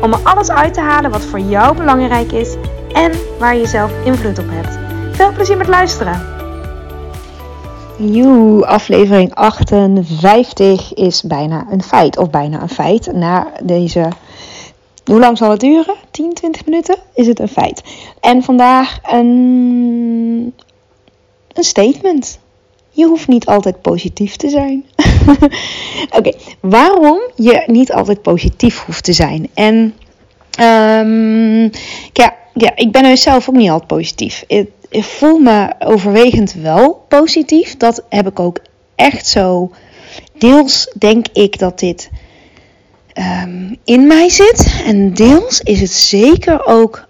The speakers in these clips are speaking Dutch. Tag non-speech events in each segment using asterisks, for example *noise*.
om er alles uit te halen wat voor jou belangrijk is en waar je zelf invloed op hebt. Veel plezier met luisteren! Joe, aflevering 58 is bijna een feit. Of bijna een feit. Na deze. Hoe lang zal het duren? 10, 20 minuten? Is het een feit? En vandaag een. Een statement. Je hoeft niet altijd positief te zijn. *laughs* Oké, waarom je niet altijd positief hoeft te zijn? En um, ja, ja, ik ben dus zelf ook niet altijd positief. Ik, ik voel me overwegend wel positief. Dat heb ik ook echt zo. Deels denk ik dat dit um, in mij zit. En deels is het zeker ook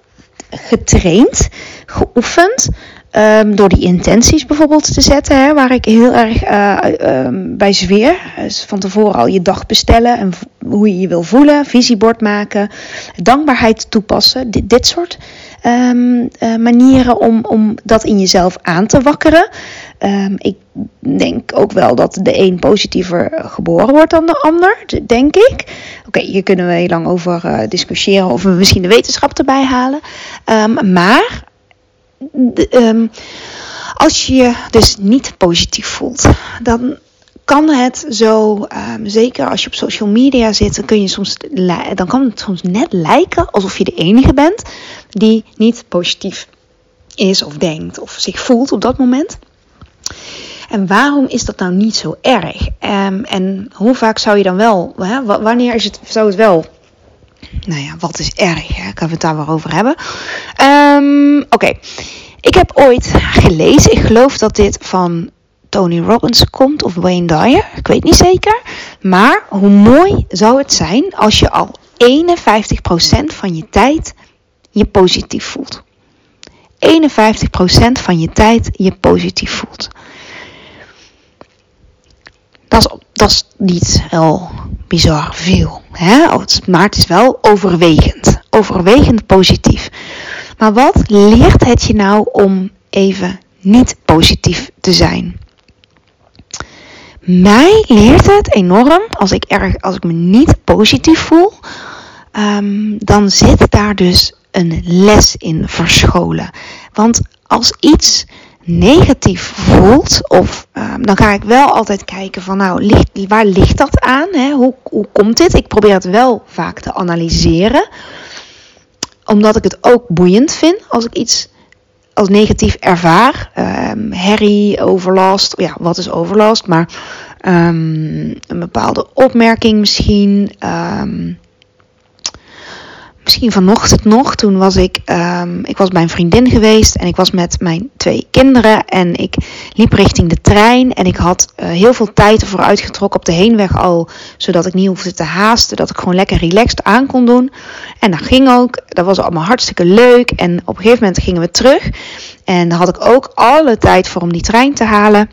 getraind, geoefend. Um, door die intenties bijvoorbeeld te zetten, hè, waar ik heel erg uh, um, bij zweer. Dus van tevoren al je dag bestellen en hoe je je wil voelen, visiebord maken, dankbaarheid toepassen. Dit, dit soort um, uh, manieren om, om dat in jezelf aan te wakkeren. ik denk ook wel dat de een positiever geboren wordt dan de ander, denk ik. Oké, hier kunnen we heel lang over uh, discussiëren of we misschien de wetenschap erbij halen. maar um, als je je dus niet positief voelt, dan kan het zo, um, zeker als je op social media zit, dan, kun je soms, dan kan het soms net lijken alsof je de enige bent die niet positief is of denkt of zich voelt op dat moment. En waarom is dat nou niet zo erg? Um, en hoe vaak zou je dan wel, hè, wanneer is het, zou het wel nou ja, wat is erg? Hè? Kan we het daar wel over hebben? Um, Oké, ik heb ooit gelezen, ik geloof dat dit van Tony Robbins komt of Wayne Dyer, ik weet niet zeker. Maar hoe mooi zou het zijn als je al 51% van je tijd je positief voelt. 51% van je tijd je positief voelt. Dat is, dat is niet heel bizar veel. Hè? Maar het is wel overwegend. Overwegend positief. Maar wat leert het je nou om even niet positief te zijn? Mij leert het enorm als ik, erg, als ik me niet positief voel. Um, dan zit daar dus een les in verscholen. Want als iets negatief voelt, of uh, dan ga ik wel altijd kijken van nou, ligt, waar ligt dat aan? Hè? Hoe, hoe komt dit? Ik probeer het wel vaak te analyseren, omdat ik het ook boeiend vind als ik iets als negatief ervaar. Um, herrie, overlast, ja, wat is overlast? Maar um, een bepaalde opmerking misschien. Um, misschien vanochtend nog. Toen was ik, um, ik was bij een vriendin geweest en ik was met mijn twee kinderen. En ik liep richting de trein en ik had uh, heel veel tijd ervoor uitgetrokken op de heenweg al. Zodat ik niet hoefde te haasten, dat ik gewoon lekker relaxed aan kon doen. En dat ging ook, dat was allemaal hartstikke leuk. En op een gegeven moment gingen we terug. En daar had ik ook alle tijd voor om die trein te halen.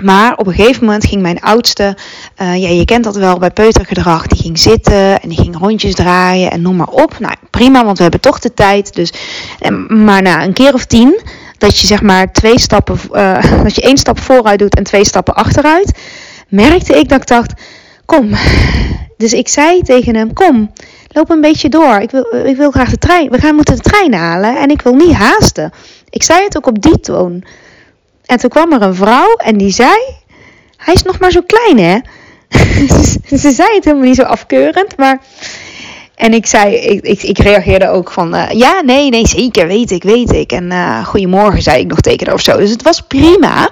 Maar op een gegeven moment ging mijn oudste, uh, ja, je kent dat wel bij peutergedrag, die ging zitten en die ging rondjes draaien en noem maar op. Nou, prima, want we hebben toch de tijd. Dus, maar na een keer of tien, dat je zeg maar twee stappen, uh, *laughs* dat je één stap vooruit doet en twee stappen achteruit, merkte ik dat ik dacht, kom. Dus ik zei tegen hem, kom, loop een beetje door. Ik wil, ik wil graag de trein, we gaan moeten de trein halen en ik wil niet haasten. Ik zei het ook op die toon. En toen kwam er een vrouw en die zei: Hij is nog maar zo klein, hè? *laughs* Ze zei het helemaal niet zo afkeurend, maar. En ik zei, ik, ik, reageerde ook van, uh, ja, nee, nee, zeker, weet ik, weet ik. En uh, goedemorgen zei ik nog tegen of zo. Dus het was prima.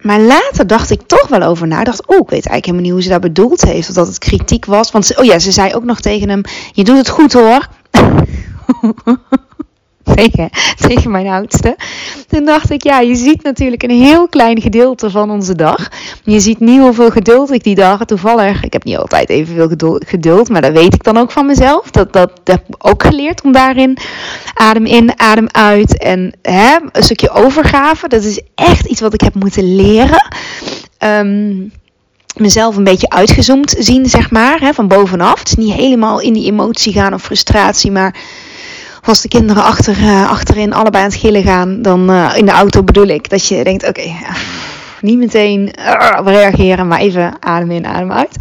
Maar later dacht ik toch wel over na. Dacht, oh, ik weet eigenlijk helemaal niet hoe ze dat bedoeld heeft. Of dat het kritiek was. Want, oh ja, ze zei ook nog tegen hem, je doet het goed hoor. *laughs* *laughs* tegen, mijn oudste. toen dacht ik, ja, je ziet natuurlijk een heel klein gedeelte van onze dag. Je ziet niet hoeveel geduld ik die dagen toevallig. Ik heb niet altijd evenveel geduld, maar dat weet ik dan ook van mezelf. Dat, dat, dat heb ik ook geleerd om daarin adem in, adem uit. En hè, een stukje overgave. Dat is echt iets wat ik heb moeten leren. Um, mezelf een beetje uitgezoomd zien, zeg maar, hè, van bovenaf. Het is niet helemaal in die emotie gaan of frustratie, maar als de kinderen achter, uh, achterin allebei aan het gillen gaan, dan uh, in de auto bedoel ik dat je denkt: oké, niet meteen uh, reageren, maar even adem in, adem uit.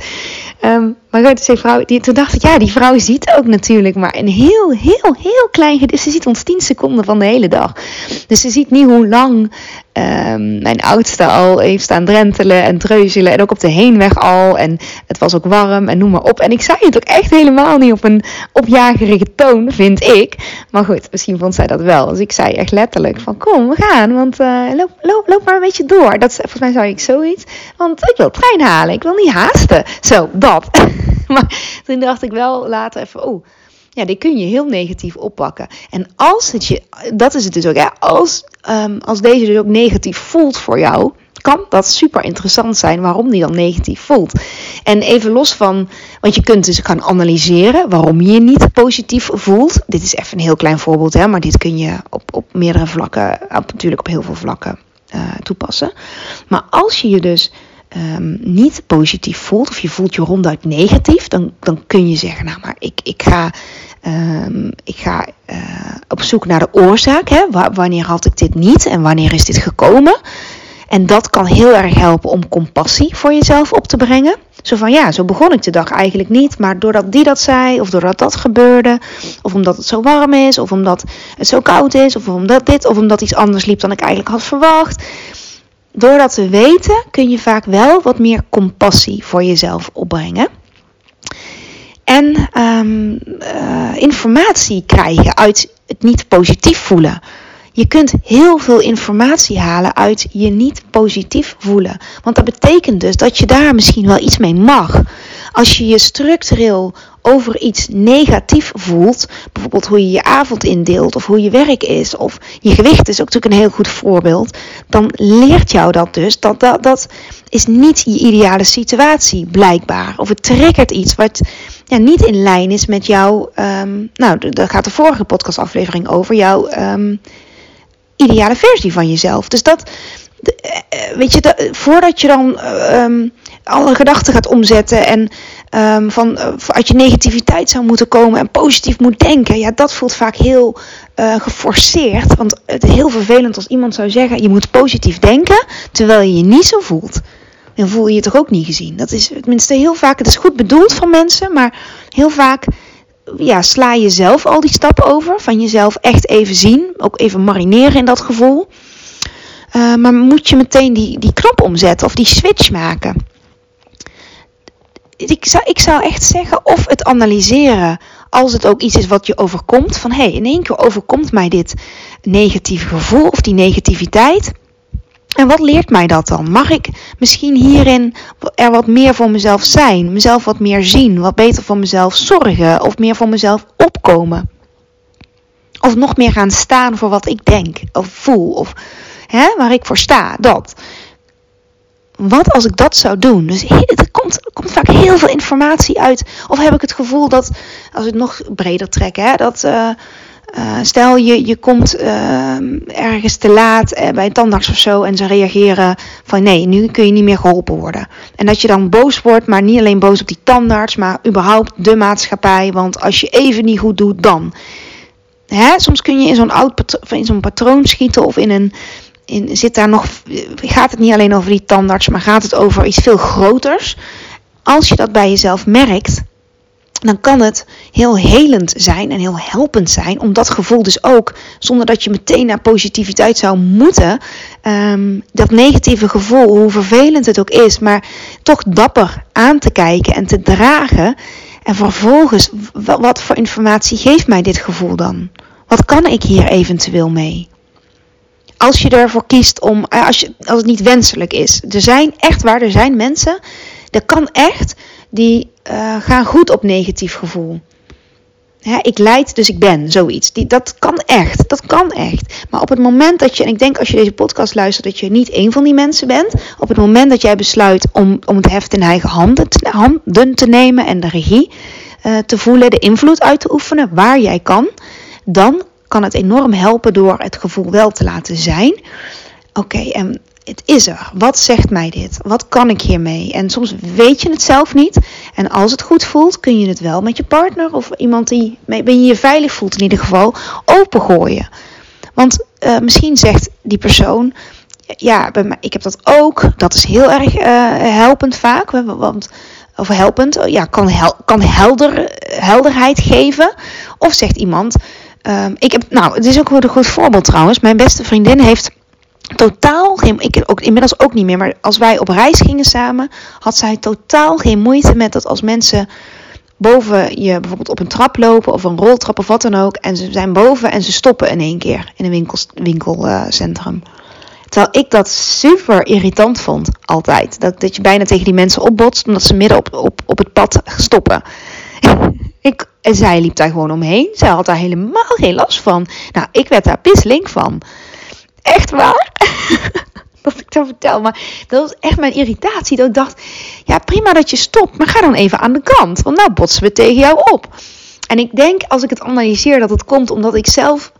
Um, maar goed, zei vrouw, die, toen dacht ik, ja, die vrouw ziet ook natuurlijk maar een heel, heel, heel klein gedeelte. Ze ziet ons 10 seconden van de hele dag. Dus ze ziet niet hoe lang um, mijn oudste al heeft staan drentelen en treuzelen. En ook op de heenweg al. En het was ook warm en noem maar op. En ik zei het ook echt helemaal niet op een opjagerige toon, vind ik. Maar goed, misschien vond zij dat wel. Dus ik zei echt letterlijk van, kom, we gaan. Want uh, loop, loop, loop maar een beetje door. Dat, volgens mij zei ik zoiets. Want ik wil trein halen. Ik wil niet haasten. Zo, dat. *laughs* maar toen dacht ik wel later even, oh, ja, die kun je heel negatief oppakken. En als het je, dat is het dus ook, ja, als, um, als deze dus ook negatief voelt voor jou, kan dat super interessant zijn waarom die dan negatief voelt. En even los van, want je kunt dus gaan analyseren waarom je je niet positief voelt. Dit is even een heel klein voorbeeld, hè, maar dit kun je op, op meerdere vlakken, op, natuurlijk op heel veel vlakken uh, toepassen. Maar als je je dus um, niet positief voelt, of je voelt je ronduit negatief, dan, dan kun je zeggen, nou maar ik, ik ga, um, ik ga uh, op zoek naar de oorzaak. Hè? wanneer had ik dit niet en wanneer is dit gekomen? En dat kan heel erg helpen om compassie voor jezelf op te brengen. Zo van ja, zo begon ik de dag eigenlijk niet, maar doordat die dat zei, of doordat dat gebeurde, of omdat het zo warm is, of omdat het zo koud is, of omdat dit, of omdat iets anders liep dan ik eigenlijk had verwacht door dat te weten kun je vaak wel wat meer compassie voor jezelf opbrengen. En um, uh, informatie krijgen uit het niet positief voelen. Je kunt heel veel informatie halen uit je niet positief voelen. Want dat betekent dus dat je daar misschien wel iets mee mag. Als je je structureel over iets negatief voelt, bijvoorbeeld hoe je je avond indeelt of hoe je werk is of je gewicht is ook natuurlijk een heel goed voorbeeld, dan leert jou dat dus dat dat, dat is niet je ideale situatie blijkbaar. Of het triggert iets wat ja, niet in lijn is met jouw, um, nou daar gaat de vorige podcastaflevering over, jouw um, ideale versie van jezelf. Dus dat, eh, weet je, dat, voordat je dan um, alle gedachten gaat omzetten en um, van uh, uit je negativiteit zou moeten komen en positief moet denken, ja, dat voelt vaak heel uh, geforceerd. Want het is heel vervelend als iemand zou zeggen: je moet positief denken, terwijl je je niet zo voelt. Dan voel je je toch ook niet gezien. Dat is tenminste heel vaak, het is goed bedoeld van mensen, maar heel vaak ja, sla je zelf al die stappen over. Van jezelf echt even zien, ook even marineren in dat gevoel. Uh, maar moet je meteen die, die knop omzetten of die switch maken? Ik zou, ik zou echt zeggen, of het analyseren als het ook iets is wat je overkomt. Van hé, hey, in één keer overkomt mij dit negatieve gevoel of die negativiteit. En wat leert mij dat dan? Mag ik misschien hierin er wat meer voor mezelf zijn? Mezelf wat meer zien? Wat beter voor mezelf zorgen? Of meer voor mezelf opkomen? Of nog meer gaan staan voor wat ik denk of voel? Of hè, waar ik voor sta? Dat wat als ik dat zou doen? Dus er komt, komt vaak heel veel informatie uit. Of heb ik het gevoel dat, als we het nog breder trekken, hè, dat uh, uh, stel je, je komt uh, ergens te laat bij een tandarts of zo en ze reageren van nee, nu kun je niet meer geholpen worden. En dat je dan boos wordt, maar niet alleen boos op die tandarts, maar überhaupt de maatschappij. Want als je even niet goed doet, dan. Hè? Soms kun je in zo'n oud in zo'n patroon schieten of in een in, zit daar nog, gaat het niet alleen over die tandarts, maar gaat het over iets veel groters. Als je dat bij jezelf merkt, dan kan het heel helend zijn en heel helpend zijn om dat gevoel dus ook, zonder dat je meteen naar positiviteit zou moeten, um, dat negatieve gevoel, hoe vervelend het ook is, maar toch dapper aan te kijken en te dragen. En vervolgens, wat voor informatie geeft mij dit gevoel dan? Wat kan ik hier eventueel mee? Als je ervoor kiest om, eh, als, je, als het niet wenselijk is. Er zijn echt waar, er zijn mensen, dat kan echt, die uh, gaan goed op negatief gevoel. ik leid, dus ik ben, zoiets. Die, dat kan echt, dat kan echt. Maar op het moment dat je, en ik denk als je deze podcast luistert, dat je niet één van die mensen bent. Op het moment dat jij besluit om, om het heft in eigen handen te, handen te nemen en de regie uh, te voelen, de invloed uit te oefenen, waar jij kan, dan kan het enorm helpen door het gevoel wel te laten zijn. Oké, en het is er. Wat zegt mij dit? Wat kan ik hiermee? En soms weet je het zelf niet. En als het goed voelt, kun je het wel met je partner of iemand die ben je je veilig voelt in ieder geval opengooien. Want uh, misschien zegt die persoon, ja, ik heb dat ook. Dat is heel erg uh, helpend vaak. Want, of helpend, ja, kan, kan helder, helderheid geven. Of zegt iemand, uh, ik heb, nou, het is ook een goed voorbeeld trouwens. Mijn beste vriendin heeft totaal geen, ik ook inmiddels ook niet meer, maar als wij op reis gingen samen, had zij totaal geen moeite met dat als mensen boven je bijvoorbeeld op een trap lopen of een roltrap of wat dan ook, en ze zijn boven en ze stoppen in één keer in een winkel, winkelcentrum. Terwijl ik dat super irritant vond, altijd. Dat, dat je bijna tegen die mensen opbotst omdat ze midden op, op, op het pad stoppen. Ik, en zij liep daar gewoon omheen. Zij had daar helemaal geen last van. Nou, ik werd daar pislink van. Echt waar? *laughs* dat ik dat vertel. Maar dat was echt mijn irritatie. Dat ik dacht, ja prima dat je stopt, maar ga dan even aan de kant. Want nou botsen we tegen jou op. En ik denk, als ik het analyseer, dat het komt omdat ik zelf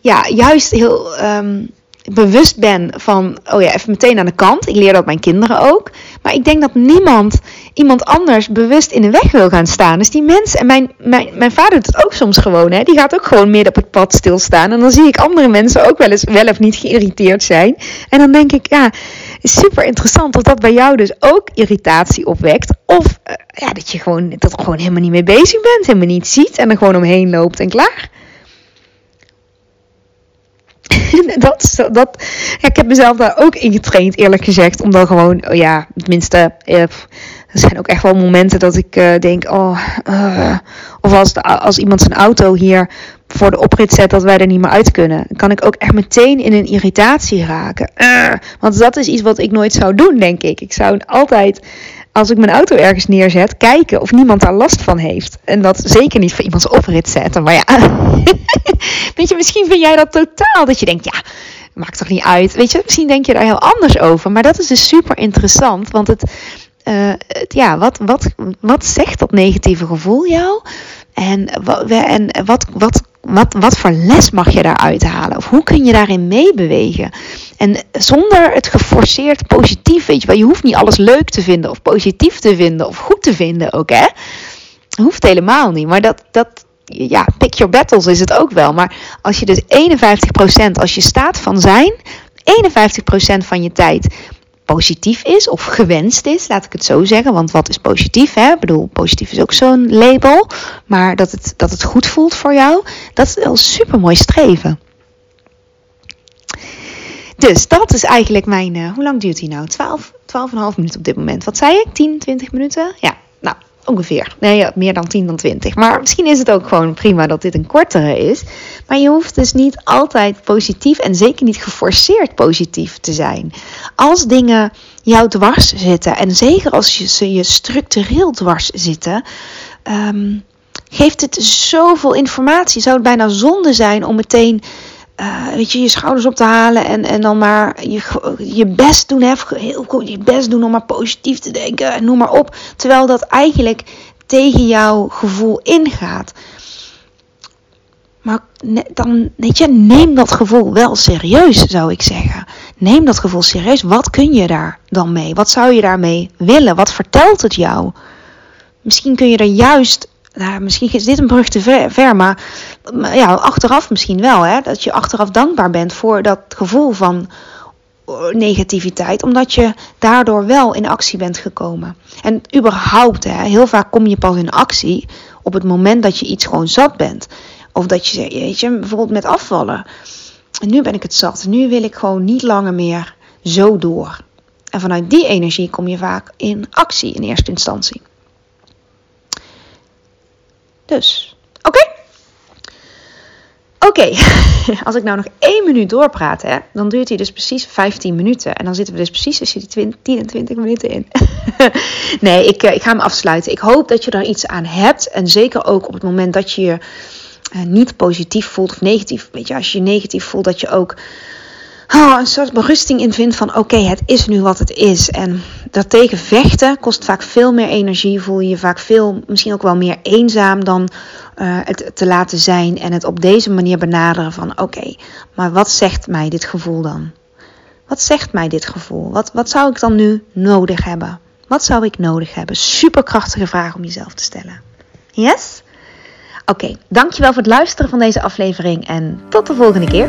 ja, juist heel um, bewust ben van, oh ja, even meteen aan de kant. Ik leer dat mijn kinderen ook. Maar ik denk dat niemand iemand anders bewust in de weg wil gaan staan. Dus die mensen, en mijn, mijn, mijn vader doet het ook soms gewoon, hè. Die gaat ook gewoon midden op het pad stilstaan. En dan zie ik andere mensen ook wel eens wel of niet geïrriteerd zijn. En dan denk ik, ja, super interessant of dat bij jou dus ook irritatie opwekt. Of uh, ja, dat je gewoon, dat er gewoon helemaal niet mee bezig bent, helemaal niet ziet en er gewoon omheen loopt en klaar. *laughs* dat, dat, ja, ik heb mezelf daar ook in getraind, eerlijk gezegd. Om dan gewoon, oh ja, tenminste, eh, er zijn ook echt wel momenten dat ik uh, denk, oh, uh, of als, de, als iemand zijn auto hier voor de oprit zet, dat wij er niet meer uit kunnen. Kan ik ook echt meteen in een irritatie raken. Want dat is iets wat ik nooit zou doen, denk ik. Ik zou altijd als ik mijn auto ergens neerzet, kijken of niemand daar last van heeft. En dat zeker niet voor iemands oprit zetten. Maar ja, *laughs* weet je, misschien vind jij dat totaal. Dat je denkt, ja, maakt toch niet uit. Weet je, misschien denk je daar heel anders over. Maar dat is dus super interessant. Want het, het ja, wat, wat, wat zegt dat negatieve gevoel jou? En, en wat, wat, wat, wat voor les mag je daaruit halen? Of hoe kun je daarin meebewegen? En zonder het geforceerd positief, weet je wel, je hoeft niet alles leuk te vinden of positief te vinden of goed te vinden ook, hè? Hoeft helemaal niet. Maar dat, dat, ja, pick your battles is het ook wel. Maar als je dus 51%, als je staat van zijn, 51% van je tijd positief is of gewenst is, laat ik het zo zeggen. Want wat is positief? Hè? Ik bedoel, positief is ook zo'n label. Maar dat het, dat het goed voelt voor jou, dat is wel super mooi streven. Dus dat is eigenlijk mijn. Uh, hoe lang duurt die nou? 12, 12,5 minuten op dit moment. Wat zei ik? 10, 20 minuten? Ja, ongeveer. Nee, meer dan 10 dan 20. Maar misschien is het ook gewoon prima dat dit een kortere is. Maar je hoeft dus niet altijd positief en zeker niet geforceerd positief te zijn. Als dingen jou dwars zitten en zeker als je ze je structureel dwars zitten. Um, geeft het zoveel informatie. Zou het bijna zonde zijn om meteen uh, weet je, je schouders op te halen en, en dan maar je, je best doen. Hè, heel goed, je best doen om maar positief te denken en noem maar op. Terwijl dat eigenlijk tegen jouw gevoel ingaat. Maar dan, weet je, neem dat gevoel wel serieus, zou ik zeggen. Neem dat gevoel serieus. Wat kun je daar dan mee? Wat zou je daarmee willen? Wat vertelt het jou? Misschien kun je er juist nou, misschien is dit een brug te ver, maar, ja, achteraf misschien wel. Hè, dat je achteraf dankbaar bent voor dat gevoel van eh, negativiteit, omdat je daardoor wel in actie bent gekomen. En überhaupt, hè, heel vaak kom je pas in actie op het moment dat je iets gewoon zat bent. Of dat je, weet je, bijvoorbeeld met afvallen. En nu ben ik het zat. Nu wil ik gewoon niet langer meer zo door. En vanuit die energie kom je vaak in actie in eerste instantie. Dus, oké? Oké, *laughs* als ik nou nog één minuut doorpraat, hè, dan duurt hij dus precies 15 minuten. En dan zitten we dus precies tussen die 20, 10 en 20 minuten in. *laughs* nee, ik, ik ga hem afsluiten. Ik hoop dat je er iets aan hebt. En zeker ook op het moment dat je je niet positief voelt of negatief. Weet je, als je je negatief voelt, dat je ook oh, een soort berusting in vindt van oké, het is nu wat het is. En daartegen vechten kost vaak veel meer energie. Voel je je vaak veel, misschien ook wel meer eenzaam dan uh, het te laten zijn. En het op deze manier benaderen van oké, maar wat zegt mij dit gevoel dan? Wat zegt mij dit gevoel? Wat, wat zou ik dan nu nodig hebben? Wat zou ik nodig hebben? Superkrachtige vraag om jezelf te stellen. Yes? Oké, dankjewel voor het luisteren van deze aflevering en tot de volgende keer.